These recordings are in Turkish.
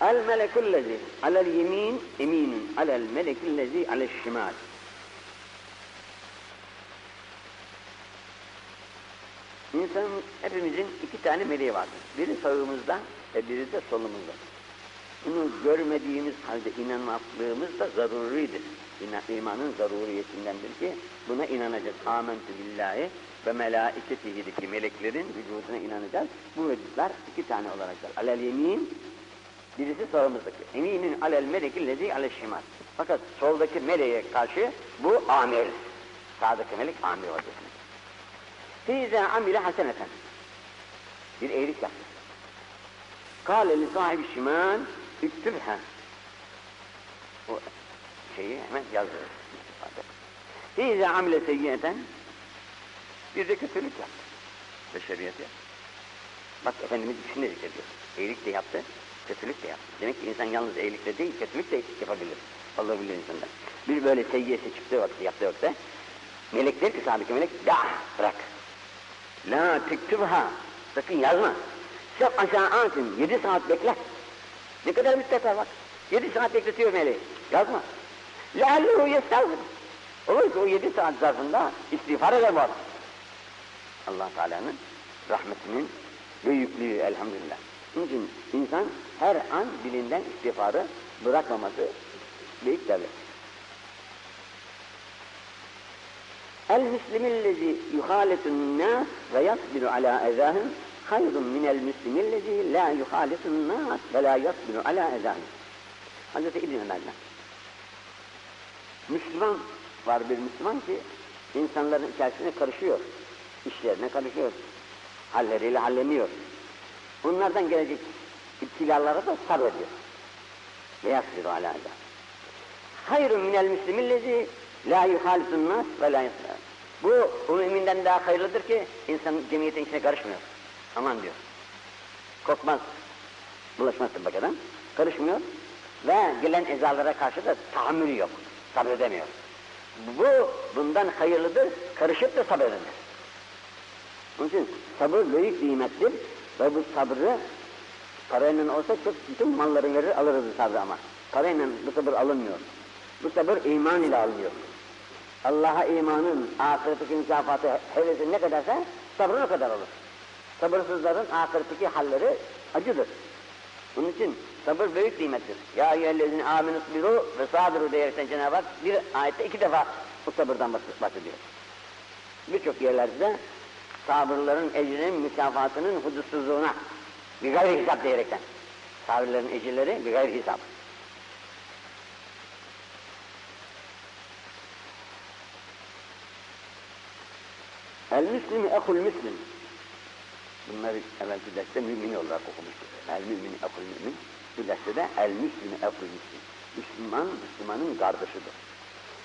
El melekullezi alel yemin eminun alel melekullezi alel şimal. İnsanın hepimizin iki tane meleği vardır. Biri sağımızda ve biri de solumuzda. Bunu görmediğimiz halde inanmaklığımız da zaruridir. İmanın zaruriyetindendir ki buna inanacağız. Amentü billahi ve melaiketihideki meleklerin vücuduna inanacağız. Bu vücutlar iki tane olacaklar. Alel yemin, birisi sağımızdaki. Eminin alel melekillezi alel şimal. Fakat soldaki meleğe karşı bu amir. Sağdaki melek amir vazifesinde. Fîzâ amile haseneten. Bir iyilik yaptı. Kâle li sahibi şimal, üktübha. O şeyi hemen yazdı. Fîzâ amile seyyiyeten. Bir de kötülük yaptı. Beşeriyet yaptı. Bak Efendimiz ikisini de zikrediyor. İyilik de yaptı, kötülük de yaptı. Demek ki insan yalnız iyilikle değil, kötülük de yapabilir. Allah bilir insanda. Bir böyle seyyiyesi çıktığı vakti, yaptığı vakti, melek der ki sahibi melek, da bırak. La tektübha. Sakın yazma. Sef aşağıatın. Yedi saat bekle. Ne kadar müddet bak. Yedi saat bekletiyor meleği. Yazma. Leallehu yestağfir. Olur ki o yedi saat zarfında istiğfar eder bu adam. allah Teala'nın rahmetinin büyüklüğü elhamdülillah. Onun için insan her an dilinden istiğfarı bırakmaması büyük devlet. El müslimillezi yuhaletun nas ve yasbiru ala ezahın hayrun minel müslimillezi la yuhaletun nas ve la yasbiru ala ezahın. Hazreti İbn Ömer'den. Müslüman var bir Müslüman ki insanların içerisine karışıyor. İşlerine karışıyor. Halleriyle halleniyor. Bunlardan gelecek iptilalara da sabrediyor. Ve yasbiru ala azâ. Hayrun minel müslimillezi La yuhalisun nas ve la yasla. Bu müminden daha hayırlıdır ki insan cemiyetin içine karışmıyor. Aman diyor. Korkmaz. Bulaşmaz tıbbakadan. Karışmıyor. Ve gelen ezalara karşı da tahammülü yok. Sabredemiyor. Bu bundan hayırlıdır. Karışıp da sabredemez. Onun için sabır büyük nimettir. Ve bu sabrı parayla olsa çok bütün malları verir alırız bu sabrı ama. Parayla bu sabır alınmıyor. Bu sabır iman ile alınıyor. Allah'a imanın ahiretteki mükafatı hevesi ne kadarsa sabrın o kadar olur. Sabırsızların ahiretteki halleri acıdır. Bunun için sabır büyük nimettir. Ya eyyühellezine aminu sabiru ve sabiru diyerekten Cenab-ı Hak bir ayette iki defa bu sabırdan bahsediyor. Birçok yerlerde sabırların ecrinin mükafatının hudutsuzluğuna bir gayri hesap diyerekten. Sabırların ecirleri bir gayri hesap. El müslimi ekul müslim. Bunları evvelki derste mümin olarak okumuştuk. El mümini ekul mümin. Bu derste de el müslimi ekul müslim. Müslüman, Müslümanın kardeşidir.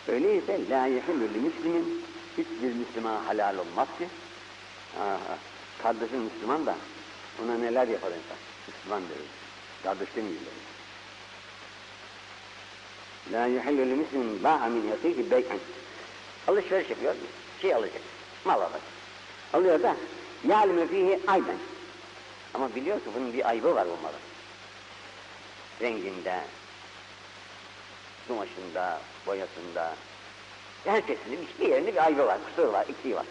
Öyleyse la yehillü li müslimin hiçbir Müslümana halal olmaz ki. Aha, kardeşin Müslüman da ona neler yapar insan. Müslüman deriz. Kardeş demeyiz. La yehillü li müslimin ba'a min yasihi bey'en. Alışveriş yapıyor, şey alacak mal alır. Alıyor da yâlime fihi ayben. Ama biliyor ki bunun bir ayıbı var bu malın. Renginde, kumaşında, boyasında, herkesin bir yerinde bir ayıbı var, kusuru var, eksiği var.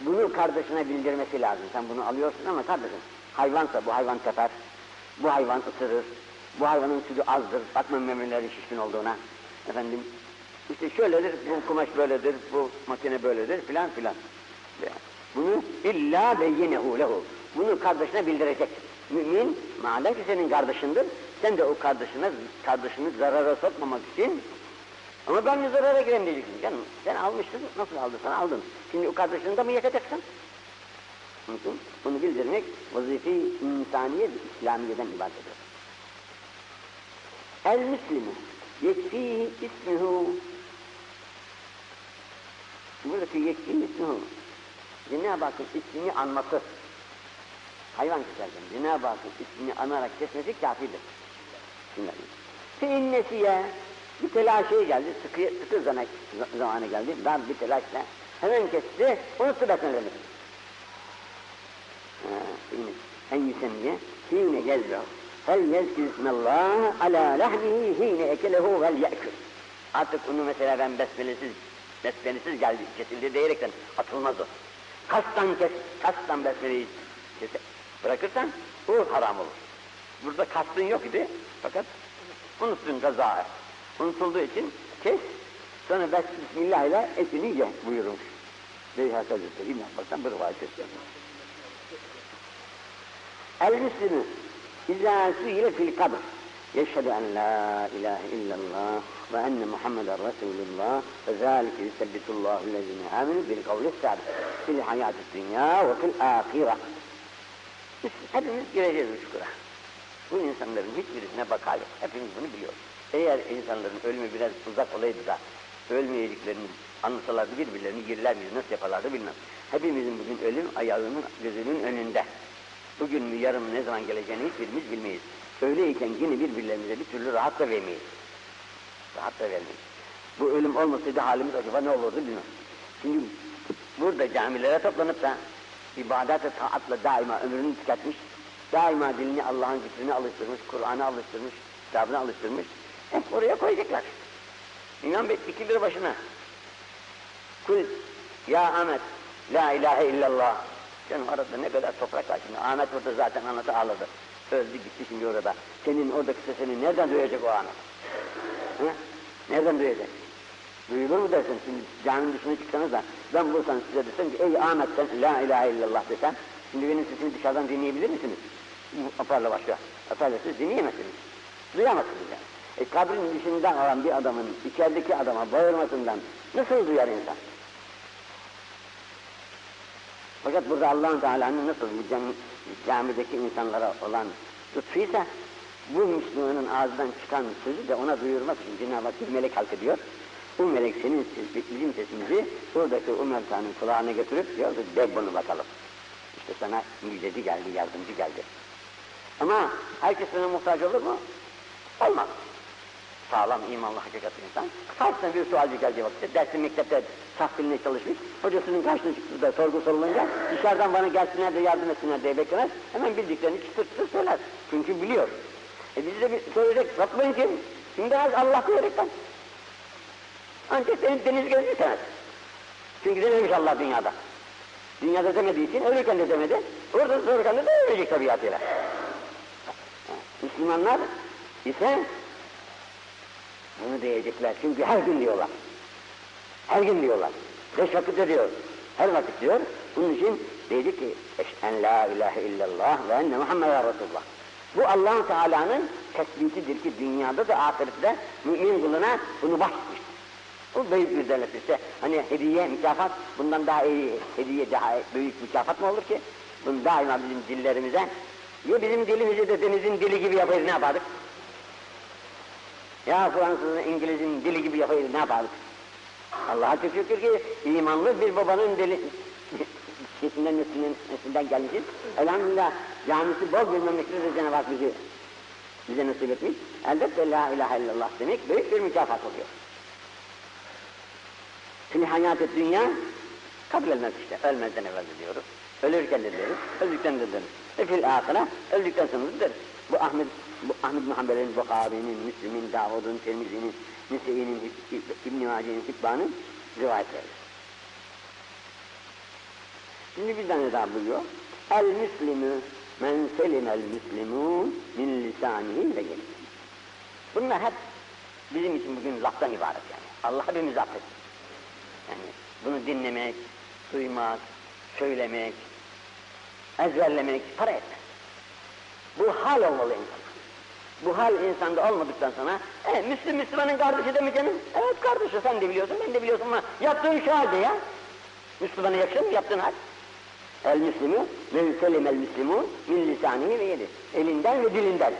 Bunu kardeşine bildirmesi lazım. Sen bunu alıyorsun ama kardeşim hayvansa bu hayvan teper, bu hayvan ısırır, bu hayvanın sütü azdır, bakma memeleri şişkin olduğuna. Efendim işte şöyledir, bu kumaş böyledir, bu makine böyledir filan filan. Bunu illa beyyinehu lehu. Bunu kardeşine bildirecek. Mümin, madem ki senin kardeşindir, sen de o kardeşine, kardeşini zarara sokmamak için ama ben zarara gireyim diyeceksin. Canım, sen almışsın, nasıl aldın? Sana aldın. Şimdi o kardeşini de mi yakacaksın? İçin bunu bildirmek vazife insaniye ve İslamiye'den ibaret ediyor. El Müslümü yekfihi ismihu buradaki yekfihi ismihu Cenab-ı Hakk'ın ismini anması hayvan keserken Cenab-ı Hakk'ın ismini anarak kesmesi kafidir. Feinnesiye bir telaşe geldi, sıkı, sıkı zamanı, geldi, dar bir telaşla hemen kesti, unuttu beklenilir. En yüsemmiye fiine gezro Fel yezküsmellah ala lahmihi hine ekelehu vel ye'kül. Artık onu mesela ben besmelesiz, besmelesiz geldi, kesildi diyerekten atılmaz o. Kastan kes, kastan besmeleyi kes, bırakırsan o haram olur. Burada kastın yok idi fakat unuttun kaza. Unutulduğu için kes, sonra bes bismillah ile etini ye buyurmuş. Beyhak Hazretleri İbn Abbas'tan bir rivayet ediyor. El-Müslümü İzâ suile fil kabr la ilahe illallah ve enne Muhammeden Resulullah ve zâlike yusebbitullahu lezine aminu bil kavli sabit fil hayatı dünya ve fil ahire. Biz hepimiz gireceğiz bu çukura. Bu insanların hiçbirisine bakar yok. Hepimiz bunu biliyoruz. Eğer insanların ölümü biraz uzak olaydı da ölmeyeceklerini anlasalardı birbirlerini girler miydi, nasıl yaparlardı bilmem. Hepimizin bugün ölüm ayağının gözünün önünde. Bugün mü yarın mı ne zaman geleceğini hiçbirimiz bilmeyiz. Öyleyken yine birbirlerimize bir türlü rahat da vermeyiz. Rahat da vermeyiz. Bu ölüm olmasaydı halimiz acaba ne olurdu bilmem. Şimdi burada camilere toplanıp da ibadet ve taatla daima ömrünü tüketmiş, daima dilini Allah'ın zikrini alıştırmış, Kur'an'ı alıştırmış, kitabını alıştırmış, hep oraya koyacaklar. İnan Bey iki lira başına. Kul ya Ahmet la ilahe illallah. Canım arada ne kadar toprak var şimdi. Ahmet orada zaten anlatı ağladı. Öldü gitti şimdi orada. Senin oradaki sesini nereden duyacak o Ahmet? He? Nereden duyacak? Duyulur mu dersin şimdi caminin dışına çıksanız da ben bulsam size desem ki ey Ahmet sen la ilahe illallah desem şimdi benim sesimi dışarıdan dinleyebilir misiniz? Aparla başka. Aparla siz dinleyemezsiniz. Duyamazsınız yani. E kabrin dışından olan bir adamın içerideki adama bağırmasından nasıl duyar insan? Fakat burada allah Teala'nın nasıl bu cam, camideki insanlara olan lütfuysa bu Müslümanın ağzından çıkan sözü de ona duyurmak için Cenab-ı Hak bir melek halk ediyor. Bu melek senin bizim sesimizi buradaki Umar Tan'ın kulağına götürüp diyor ki de bunu bakalım. İşte sana müjdeci geldi, yardımcı geldi. Ama herkes sana muhtaç olur mu? Olmaz. Sağlam, imanlı, hakikatli insan. Karşısına bir sualcı geldiği vakitte, dersin mektepte saf diline çalışmış, hocasının karşısına çıktığı da sorgu sorulunca dışarıdan bana gelsinler de yardım etsinler diye beklemez. Hemen bildiklerini çıtır çıtır söyler. Çünkü biliyor. E bizi de bir söyleyecek, Rabbim kim? Şimdi az Allah diyerekten. Ancak benim deniz gözü. Çünkü dememiş Allah dünyada. Dünyada demediği için ölürken de demedi. Orada sorurken de ölecek tabiatıyla. Müslümanlar ise bunu diyecekler çünkü her gün diyorlar. Her gün diyorlar. Beş vakit diyor. Her vakit diyor. Bunun için dedi ki Eşhen la ilahe illallah ve enne Muhammeden Resulullah. Bu allah Teala'nın tesbitidir ki dünyada da ahirette mümin kuluna bunu bahsetmiş. Bu büyük bir devlet işte. Hani hediye, mükafat, bundan daha iyi hediye, daha büyük mükafat mı olur ki? Bunu daima bizim dillerimize, ya bizim dilimizi de denizin dili gibi yapayız ne yapardık? Ya Fransızın, İngiliz'in dili gibi yapayız ne yapardık? Allah'a çok şükür ki imanlı bir babanın dili, sesinden neslinden, neslinden gelmişiz. Elhamdülillah camisi bol bir memlekette de Cenab-ı Hak bizi bize nasip etmiş. Elbette la ilahe illallah demek büyük bir mükafat oluyor. Şimdi hayat-ı dünya kabul etmez işte. Ölmezden evvel diyoruz. Ölürken de deriz, öldükten de deriz. Ve fil ahire, öldükten sonra da deriz. Bu Ahmet, bu Ahmet Muhammed'in, Bukhari'nin, Müslim'in, Davud'un, Tirmizi'nin, Nise'inin, İbn-i Maci'nin, Hibban'ın rivayetleri. Şimdi bir tane daha buyuruyor. El müslimü men selimel müslimûn min lisanihi ve yedihi. Bunlar hep bizim için bugün laftan ibaret yani. Allah hepimizi affetsin. Yani bunu dinlemek, duymak, söylemek, ezberlemek para etmez. Bu hal olmalı insan. Bu hal insanda olmadıktan sonra, e, Müslüm Müslümanın kardeşi de mi canım? Evet kardeşi sen de biliyorsun, ben de biliyorsun ama yaptığın şu halde ya. Müslümana yakışır mı yaptığın hal? El Müslümü, men selim el Müslümü min lisanihi ve yedi. Elinden ve dilinden.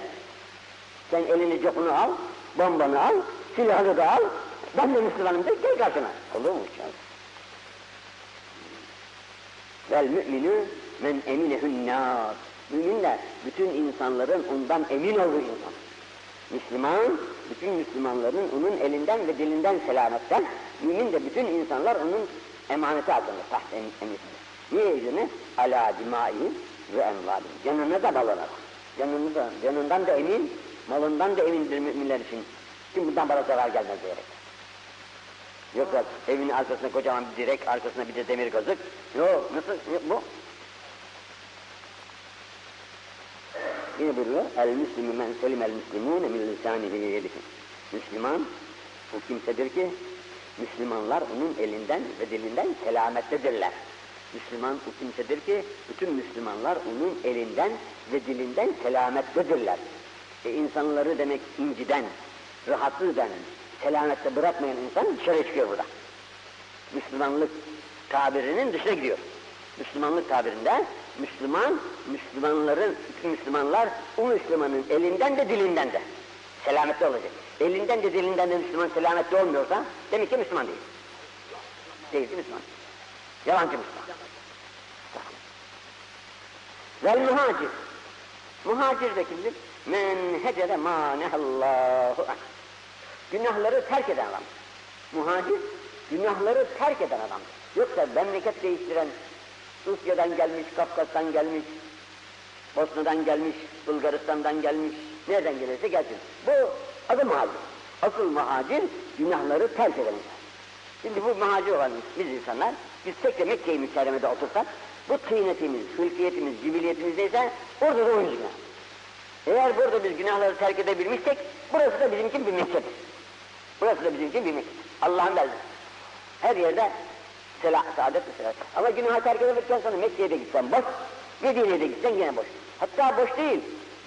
Sen elini copunu al, bombanı al, silahını da al, ben de Müslümanım de gel karşıma. Olur mu canım? Vel müminü men eminehün nâs. Müminler, bütün insanların ondan emin olduğu insan. Müslüman, bütün Müslümanların onun elinden ve dilinden selametten, mümin de bütün insanlar onun emaneti altında, taht emisidir. Niye izini? Alâ dimâihim ve envâlihim. Canına da balına bak. Canını canından da emin, malından da emindir müminler için. Kim bundan bana zarar gelmez diyerek. Yoksa evin arkasına kocaman bir direk, arkasına bir de demir kazık. Yok, nasıl? Bu Yine buyuruyor, el müslümü men selimel müslimûne min lisânihi ve yedihi. Müslüman, bu kimsedir ki, Müslümanlar onun elinden ve dilinden selamettedirler. Müslüman bu kimsedir ki, bütün Müslümanlar onun elinden ve dilinden selamettedirler. E insanları demek inciden, rahatsız eden, selamette bırakmayan insan dışarı çıkıyor burada. Müslümanlık tabirinin dışına gidiyor. Müslümanlık tabirinde Müslüman, Müslümanların, Müslümanlar o Müslümanın elinden de dilinden de selametli olacak. Elinden de dilinden de Müslüman selametli olmuyorsa demek ki Müslüman değil. Değil ki Müslüman. Yalancı Müslüman. Vel muhacir. Muhacir de kimdir? Men hecere manehallahu anh. Günahları terk eden adam. Muhacir, günahları terk eden adamdır. Yoksa memleket değiştiren, Rusya'dan gelmiş, Kafkas'tan gelmiş, Bosna'dan gelmiş, Bulgaristan'dan gelmiş, nereden gelirse gelsin. Bu adı muhacir. Asıl muhacir günahları terk eden insan. Şimdi bu muhacir olan biz insanlar, biz tek de Mekke-i Mükerreme'de otursak, bu tıynetimiz, hülkiyetimiz, cibiliyetimiz neyse orada da günah. Eğer burada biz günahları terk edebilmişsek, burası da bizim için bir Mekke'dir. Burası da bizim için bir Mekke. Allah'ın belgesi. Her yerde Sela, saadet mesela. Ama günahı terk edildikten sonra Mekke'ye de gitsen boş, Medine'ye de gitsen yine boş. Hatta boş değil,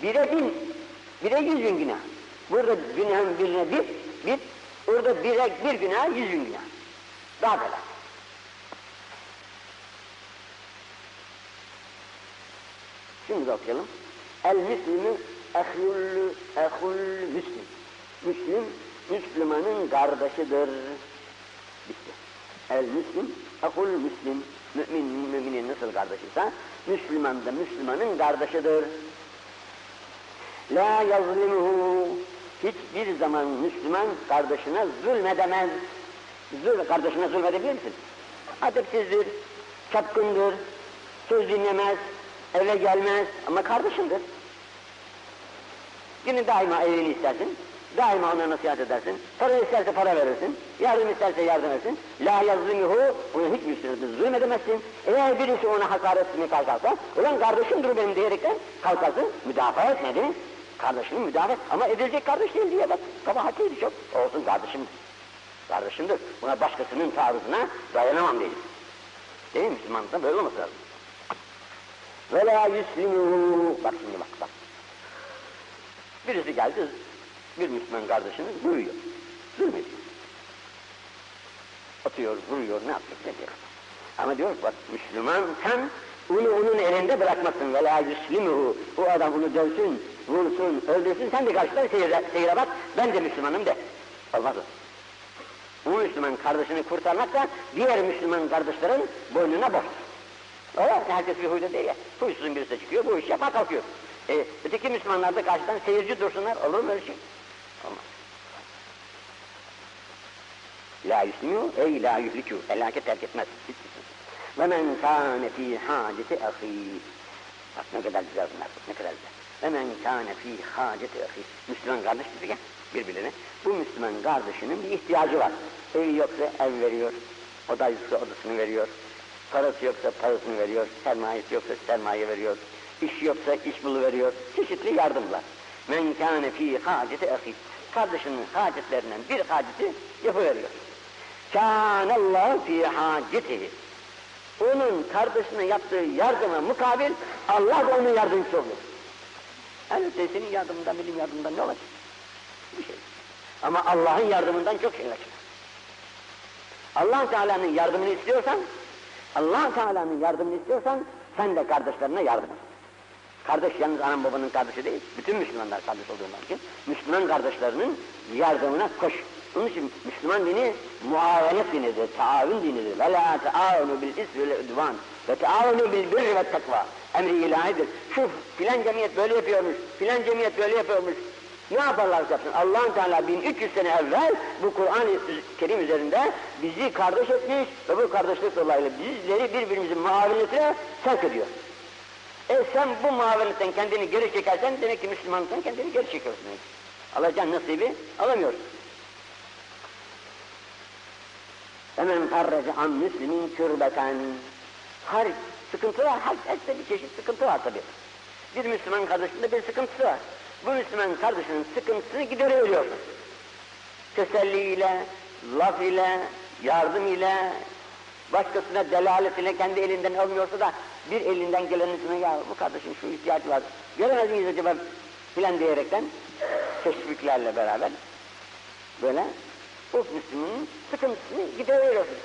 bire bin, bire yüz bin günah. Burada günahın birine bir, bir, orada bire bir günah, yüz bin günah. Daha kolay. Şimdi de okuyalım. El müslümü ehlullü ehul müslim. Müslim, Müslümanın kardeşidir. Bitti. El müslim, ehul müslim. Mümin, müminin nasıl kardeşiyse, Müslüman da Müslümanın kardeşidir. La yazlimuhu. Hiçbir zaman Müslüman kardeşine zulmedemez. Zul, kardeşine zulmedebilir misin? Adepsizdir, çapkındır, söz dinlemez, eve gelmez ama kardeşindir. Yine daima evini istersin, daima ona nasihat edersin, para isterse para verirsin, yardım isterse yardım edersin. La yazlimuhu, ona hiç müslümanı zulmedemezsin. Eğer birisi ona hakaret etmeye kalkarsa, ulan kardeşimdir benim diyerekten kalkarsın, müdafaa etmedi. Kardeşini müdafaa et. ama edilecek kardeş değil diye bak, kabahatiydi çok. Olsun kardeşimdir. Kardeşimdir. Buna başkasının taarruzuna dayanamam değil. Değil mi Müslümanlıkta böyle olması lazım. Ve la yuslimuhu. Bak şimdi bak bak. Birisi geldi, bir Müslüman kardeşini vuruyor. Zulmediyor. Atıyor, vuruyor, ne yapıyor, ne diyor. Ama diyor bak Müslüman sen onu onun elinde bırakmasın. Ve la yuslimuhu. O adam onu dövsün, vursun, öldürsün. Sen de karşıdan seyire, seyire bak. Ben de Müslümanım de. Olmaz. Bu Müslüman kardeşini kurtarmak da diğer Müslüman kardeşlerin boynuna borç. Öyle herkes bir huyda değil ya. Huysuzun birisi çıkıyor, bu iş yapar kalkıyor. E, öteki Müslümanlar da karşıdan seyirci dursunlar, olur mu öyle şey? Olmaz. La yuslimu, ey la yuhlikû, felaket terk etmez. Ve men kâne fî hâceti ahî. Bak ne kadar güzel bunlar, ne kadar güzel. Ve men kâne fî hâceti ahî. Müslüman kardeş dedi ya, birbirine. Bu Müslüman kardeşinin bir ihtiyacı var. Evi yoksa ev veriyor, oda yoksa odasını veriyor, parası yoksa parasını veriyor, sermayesi yoksa sermaye veriyor, iş yoksa iş bulu veriyor, çeşitli yardımlar. Men kâne fî hâceti ahî. Kardeşinin hacetlerinden bir haceti yapıveriyor. Kânallâhu fî hâcetihi. Onun kardeşine yaptığı yardıma mukabil Allah da onun yardımcısı oluyor. Elbette senin yardımından, benim yardımdan ne olacak? Bir şey. Ama Allah'ın yardımından çok şey olacak. allah Teala'nın yardımını istiyorsan, allah Teala'nın yardımını istiyorsan, sen de kardeşlerine yardım et. Kardeş yalnız anam babanın kardeşi değil, bütün Müslümanlar kardeş olduğundan için, Müslüman kardeşlerinin yardımına koş. Onun için Müslüman dini muavenet dinidir, taavün dinidir. Ve la taavunu bil ismi ve udvan ve taavunu bil birri ve takva. Emri ilahidir. Şu filan cemiyet böyle yapıyormuş, filan cemiyet böyle yapıyormuş. Ne yaparlar yapsın? allah Teala 1300 sene evvel bu Kur'an-ı Kerim üzerinde bizi kardeş etmiş ve bu kardeşlik dolayısıyla bizleri birbirimizin muavinetine sevk ediyor. E sen bu muaveletten kendini geri çekersen demek ki Müslümanlıktan kendini geri çekiyorsun. Alacağın nasibi alamıyorsun. Hemen farrece an müslimin kürbeten. Her sıkıntı var, her, hepsi bir çeşit sıkıntı var tabi. Bir Müslüman kardeşinde bir sıkıntısı var. Bu Müslüman kardeşinin sıkıntısını gideriyorsun. Teselliyle, laf ile, yardım ile, başkasına delalet ile kendi elinden olmuyorsa da bir elinden gelenin ya bu kardeşin şu ihtiyacı var. Göremez miyiz acaba filan diyerekten teşviklerle beraber böyle o Müslümanın sıkıntısını gideriyorsun.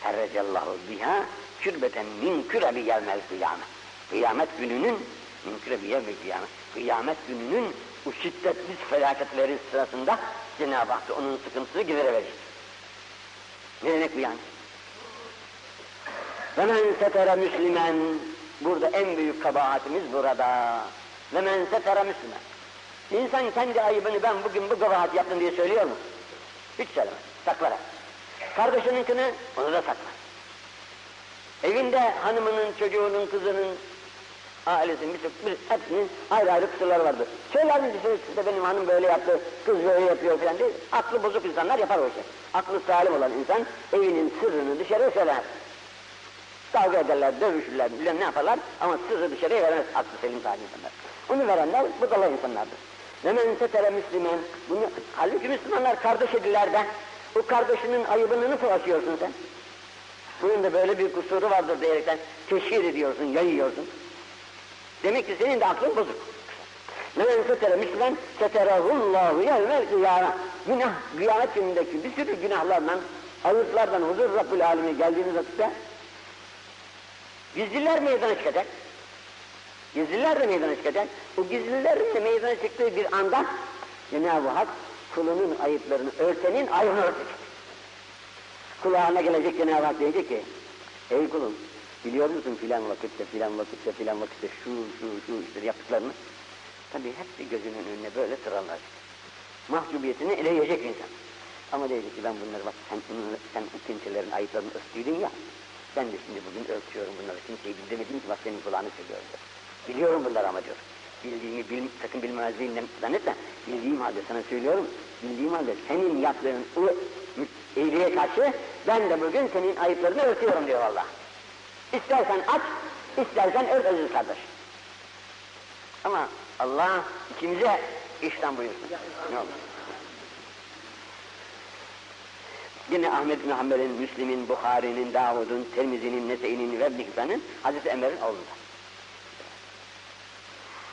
Herrecallahu biha kürbeten min kürebi yevmel kıyamet. Kıyamet gününün min kürebi yevmel kıyamet. Kıyamet gününün o şiddetli felaketleri sırasında Cenab-ı Hak onun sıkıntısını gidereverecek. Ne demek bu yani? Ve men setere müslimen burada en büyük kabahatimiz burada. Ve men setere müslimen. İnsan kendi ayıbını ben bugün bu kabahat yaptım diye söylüyor mu? Hiç söylemez. Saklar. Kardeşininkini onu da saklar. Evinde hanımının, çocuğunun, kızının, ailesinin bir, bir hepsinin ayrı ayrı kusurları vardır. Söyler mi size benim hanım böyle yaptı, kız böyle yapıyor falan değil. Aklı bozuk insanlar yapar o işi. Aklı salim olan insan evinin sırrını dışarı söyler. Kavga ederler, dövüşürler, bilmem ne yaparlar ama sırrı dışarıya vermez aklı selim salim insanlar. Onu verenler budala insanlardır. Ve men setere Müslüman, bunu, halbuki Müslümanlar kardeş ediler de, o kardeşinin ayıbını nasıl açıyorsun sen? Bunun da böyle bir kusuru vardır diyerekten teşhir ediyorsun, yayıyorsun. Demek ki senin de aklın bozuk. Men setere Müslüman, seterehullahu yevmel kıyama. Günah, kıyamet günündeki bir sürü günahlardan, ayıplardan huzur Rabbül Alem'e geldiğiniz vakitte gizliler meydana çıkacak. Gizliler de meydana çıkacak. O gizlilerin de meydana çıktığı bir anda Cenab-ı Hak kulunun ayıplarını örtenin ayını örtecek. Kulağına gelecek Cenab-ı Hak diyecek ki Ey kulum biliyor musun filan vakitte filan vakitte filan vakitte şu şu şu işte yaptıklarını tabi hepsi gözünün önüne böyle sıralar. Mahcubiyetini eleyecek insan. Ama diyecek ki ben bunları bak sen, sen o kimselerin ayıplarını örttüydün ya ben de şimdi bugün örtüyorum bunları kimseyi bildirmedim ki bak senin kulağını söylüyorum. Biliyorum bunları ama diyor. Bildiğimi bil, sakın bilmezliğimden zannetme. Bildiğim halde sana söylüyorum. Bildiğim halde senin yaptığın o iyiliğe karşı ben de bugün senin ayıplarını örtüyorum diyor Allah. İstersen aç, istersen ört aziz kardeş. Ama Allah ikimize işten buyursun. Ne olur. Yine Ahmet bin Hanbel'in, Müslim'in, Bukhari'nin, Davud'un, Tirmizi'nin, Nese'inin ve İbn Hibban'ın Hazreti Ömer'in oğlunda.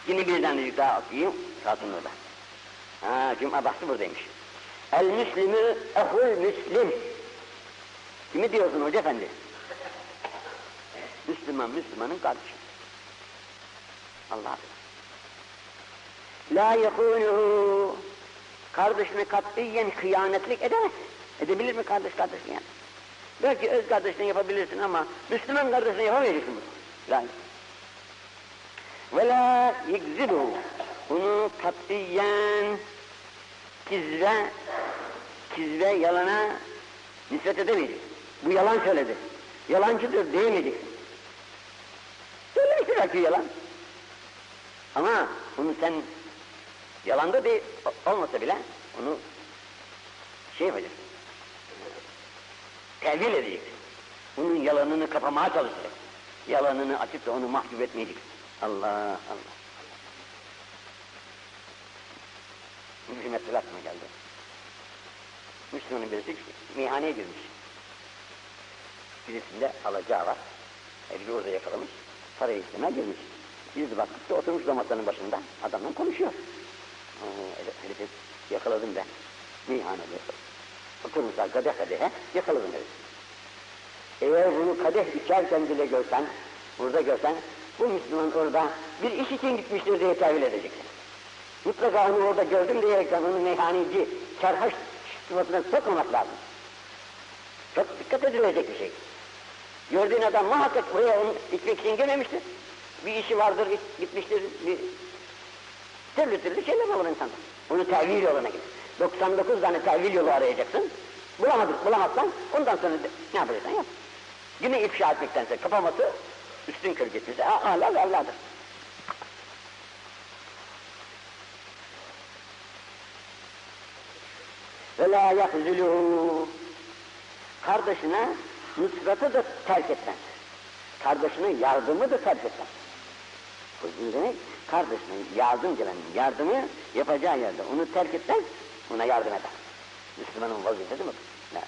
Yine bir tanecik daha okuyayım, Satın orada. Ha, Cuma bahsi buradaymış. El Müslimü ehul Müslim. Kimi diyorsun Hoca Efendi? Müslüman, Müslümanın kardeşi. Allah La yekunuhu kardeşine katiyen hıyanetlik edemez. Edebilir mi kardeş kardeşine yani? Belki öz kardeşine yapabilirsin ama Müslüman kardeşine yapamayacaksın bunu. La ve la yekzibu bunu katiyen kizve kizve yalana nispet edemeyecek. Bu yalan söyledi. Yalancıdır diyemeyeceksin. Söylemiştir belki yalan. Ama bunu sen yalanda değil olmasa bile onu şey yapacaksın. Tevil edeceksin. Bunun yalanını kapamaya çalışacaksın. Yalanını açıp da onu mahcup etmeyeceksin. Allah Allah. Bir mesele aklıma geldi. Müslümanın birisi meyhaneye girmiş. Birisinde alacağı var. Herifi orada yakalamış. Parayı istemeye girmiş. Biz baktık da oturmuş da masanın başında. Adamla konuşuyor. Herifi yakaladım ben. Meyhanede. Oturmuşlar kadeh kadehe. Herifi. Eğer bunu kadeh içerken bile görsen, burada görsen, bu Müslüman orada bir iş için gitmiştir diye tevil edeceksin. Mutlaka onu orada gördüm diyerekten onu meyhaneci, çarhaş sıfatına sokmamak lazım. Çok dikkat edilecek bir şey. Gördüğün adam muhakkak buraya onu içmek için gelmemiştir. Bir işi vardır, gitmiştir, bir türlü türlü şeyler olur insanda. Onu tevil yoluna git. 99 tane tevil yolu arayacaksın. Bulamadık, bulamazsan ondan sonra de, ne yapacaksan yap. Günü ifşa etmektense kapaması üstün kör gitmesi âlâ ve allâdır. Ve la yahzuluhu Kardeşine nusratı da terk etmez. Kardeşine yardımı da terk etmez. Bu demek kardeşine yardım gelen yardımı yapacağı yerde onu terk etmez, ona yardım eder. Müslümanın vazifesi mi? Ne?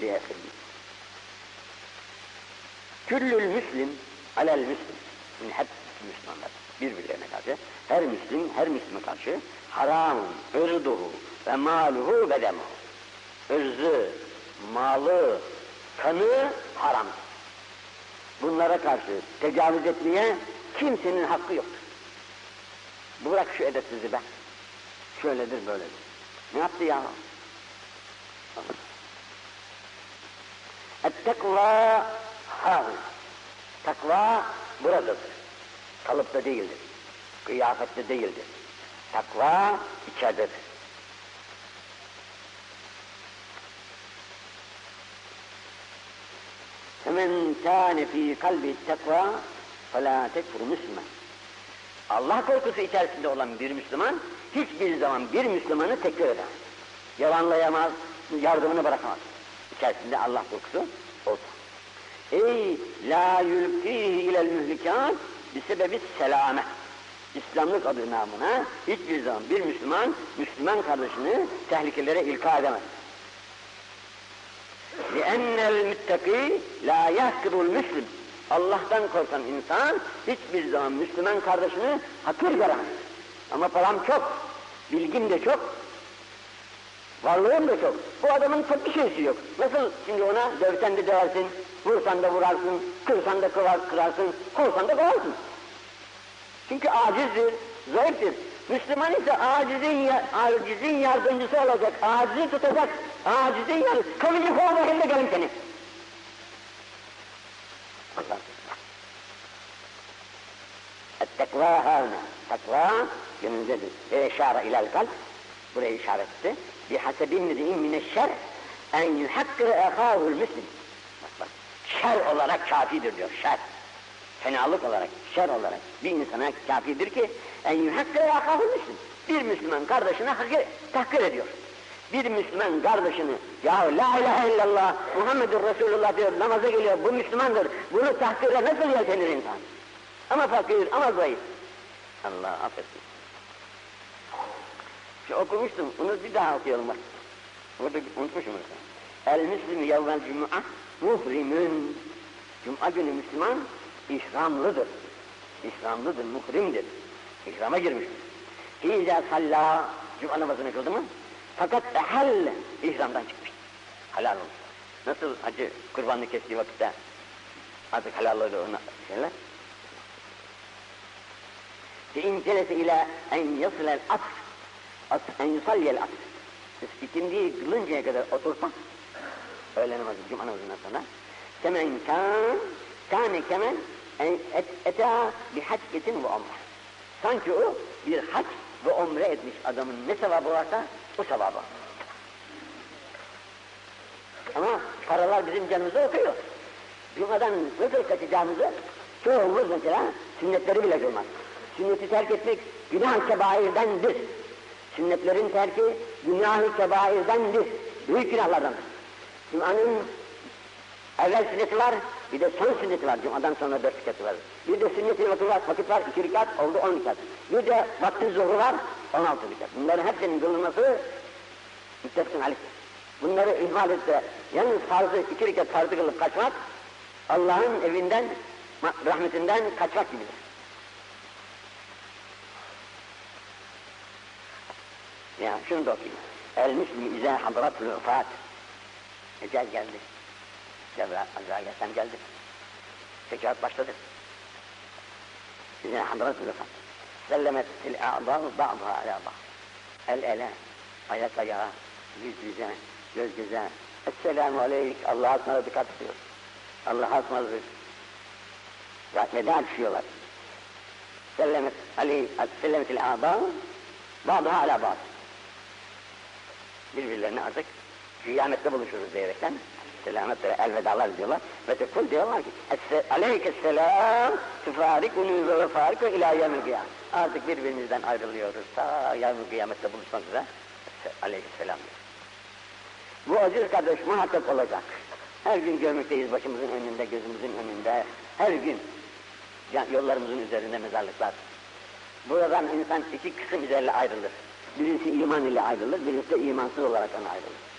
Liyekil. Küllül müslim alel müslim. Şimdi hep Müslümanlar birbirlerine karşı, her Müslim, her Müslüme karşı haramun, ırduhu ve maluhu ve demuhu. Irzı, malı, kanı haram. Bunlara karşı tecavüz etmeye kimsenin hakkı yoktur. Bırak şu edepsizi be şöyledir böyledir. Ne yaptı ya? Ettekva hâhû. Takva buradadır. Kalıpta değildir. Kıyafette değildir. Takva içeridedir. Hemen kâne fî kalbi takva felâ tekfur müslüman. Allah korkusu içerisinde olan bir Müslüman hiçbir zaman bir Müslümanı tekrar edemez. Yalanlayamaz, yardımını bırakamaz. İçerisinde Allah korkusu olsun. Ey la yulkihi ilel mühlikat sebebi selame. İslamlık adı namına hiçbir zaman bir Müslüman, Müslüman kardeşini tehlikelere ilka edemez. لِأَنَّ الْمُتَّقِي لَا يَحْكِرُ الْمُسْلِمِ Allah'tan korkan insan hiçbir zaman Müslüman kardeşini hakir göremez. Ama param çok, bilgim de çok, varlığım da çok. Bu adamın çok bir şeysi yok. Nasıl şimdi ona dövsen de döversin, vursan da vurarsın, kırsan da kırar, kırarsın, kovsan da kovarsın. Çünkü acizdir, zayıftır. Müslüman ise acizin, acizin yardımcısı olacak, acizi tutacak, acizin yardımcısı. Kalıcı kovmayın da gelin seni. Allah. Tekva Tekva gönüldedir. Ve eşâre ilel kalp. Buraya işaret etti. Bihasebi mri'in mineşşer en yuhakkire ehâhul müslim. Bak bak. Şer olarak kafidir diyor. Şer. Fenalık olarak, şer olarak bir insana kafidir ki en yuhakkire ehâhul müslim. Bir Müslüman kardeşine hakir, tahkir ediyor bir Müslüman kardeşini ya la ilahe illallah Muhammedur Resulullah diyor namaza geliyor bu Müslümandır bunu tahkire nasıl yeltenir insan ama fakir ama zayıf Allah affetsin. Şu okumuştum onu bir daha okuyalım bak. Orada unutmuşum onu. El müslim yevvel cum'a muhrimün cuma günü Müslüman ihramlıdır. İhramlıdır muhrimdir. İhrama girmiştir Hiza salla cuma namazını kıldı mı? Fakat ehal ihramdan çıkmış. Halal olmuş. Nasıl hacı kurbanını kestiği vakitte? Artık halal oldu ona şeyler. فَاِنْ جَلَسَ اِلَى اَنْ يَصِلَ الْأَصْرِ اَنْ يُصَلِّيَ الْأَصْرِ İkindiyi kılıncaya kadar otursa, öğle namazı, cuma namazından sonra, kemen kan, kâne kemen et, eta bi hacketin ve umre. Sanki o bir hac ve umre etmiş adamın ne sevabı varsa bu sevabı. Ama paralar bizim canımızı okuyor. Cuma'dan nasıl kaçacağımızı çoğumuz mesela sünnetleri bile kılmaz. Sünneti terk etmek günah-ı kebairdendir. Sünnetlerin terki günah-ı kebairdendir. Büyük günahlardandır. Cuma'nın evvel sünneti var, bir de son sünneti var. Cuma'dan sonra dört rekatı var. Bir de sünnet-i vakit var, vakit var, iki rekat oldu on rekat. Bir de vakti zuhru var, on altı rekat. Bunların hepsinin kılınması müttefkin aleyh. Bunları ihmal etse, yalnız farzı, iki rekat farzı kılıp kaçmak, Allah'ın evinden, rahmetinden kaçmak gibidir. Ya şunu da okuyayım. El müslim izâ hadratul ufat. Ecel geldi. Cebrail Azrail Aleyhisselam geldi. Sekirat başladı. İzâ hadratul ufat. Sellemet il a'dâ'u ba'dha alâ ba'd. El ele, ayak ayağa, yüz yüze, göz göze. Esselamu aleyk, Allah'a ısmarladık atıyor. Allah'a ısmarladık. Veda düşüyorlar. Sellemet aleyh, sellemet il a'dâ'u ba'dha alâ ba'd. Birbirlerine artık kıyamette buluşuruz diyerekten selametle elvedalar diyorlar ve tekul diyorlar ki aleykesselam tüfarikunu ve vefariku ilâ yevmil kıyam. Artık birbirimizden ayrılıyoruz ta yevmil kıyamette buluşmak üzere aleyhisselam. Bu aziz kardeş muhakkak olacak. Her gün görmekteyiz başımızın önünde, gözümüzün önünde. Her gün yollarımızın üzerinde mezarlıklar. Buradan insan iki kısım üzerine ayrılır. Birisi iman ile ayrılır, birisi de imansız olarak ayrılır.